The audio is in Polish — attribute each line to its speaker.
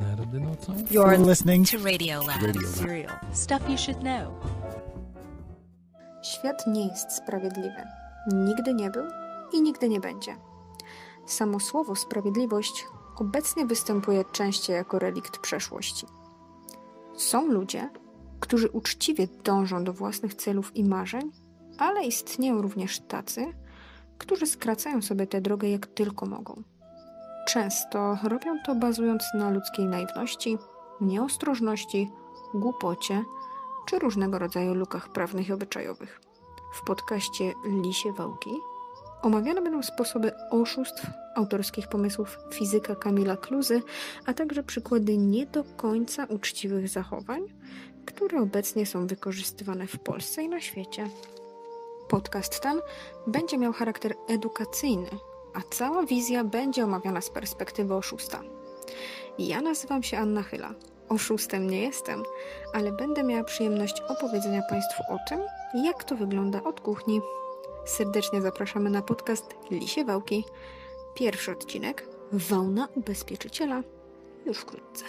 Speaker 1: Nerdy nocą?
Speaker 2: You're
Speaker 3: listening
Speaker 2: to Radio Lab.
Speaker 1: Radio Lab.
Speaker 2: Serial. Stuff you should know.
Speaker 4: Świat nie jest sprawiedliwy. Nigdy nie był i nigdy nie będzie. Samo słowo sprawiedliwość obecnie występuje częściej jako relikt przeszłości. Są ludzie, którzy uczciwie dążą do własnych celów i marzeń, ale istnieją również tacy, którzy skracają sobie tę drogę jak tylko mogą. Często robią to bazując na ludzkiej naiwności, nieostrożności, głupocie czy różnego rodzaju lukach prawnych i obyczajowych. W podcaście Lisie Wałki omawiane będą sposoby oszustw, autorskich pomysłów fizyka Kamila Kluzy, a także przykłady nie do końca uczciwych zachowań, które obecnie są wykorzystywane w Polsce i na świecie. Podcast ten będzie miał charakter edukacyjny, a cała wizja będzie omawiana z perspektywy oszusta. Ja nazywam się Anna Chyla. Oszustem nie jestem, ale będę miała przyjemność opowiedzenia Państwu o tym, jak to wygląda od kuchni. Serdecznie zapraszamy na podcast Lisie Wałki. Pierwszy odcinek Wełna ubezpieczyciela już wkrótce.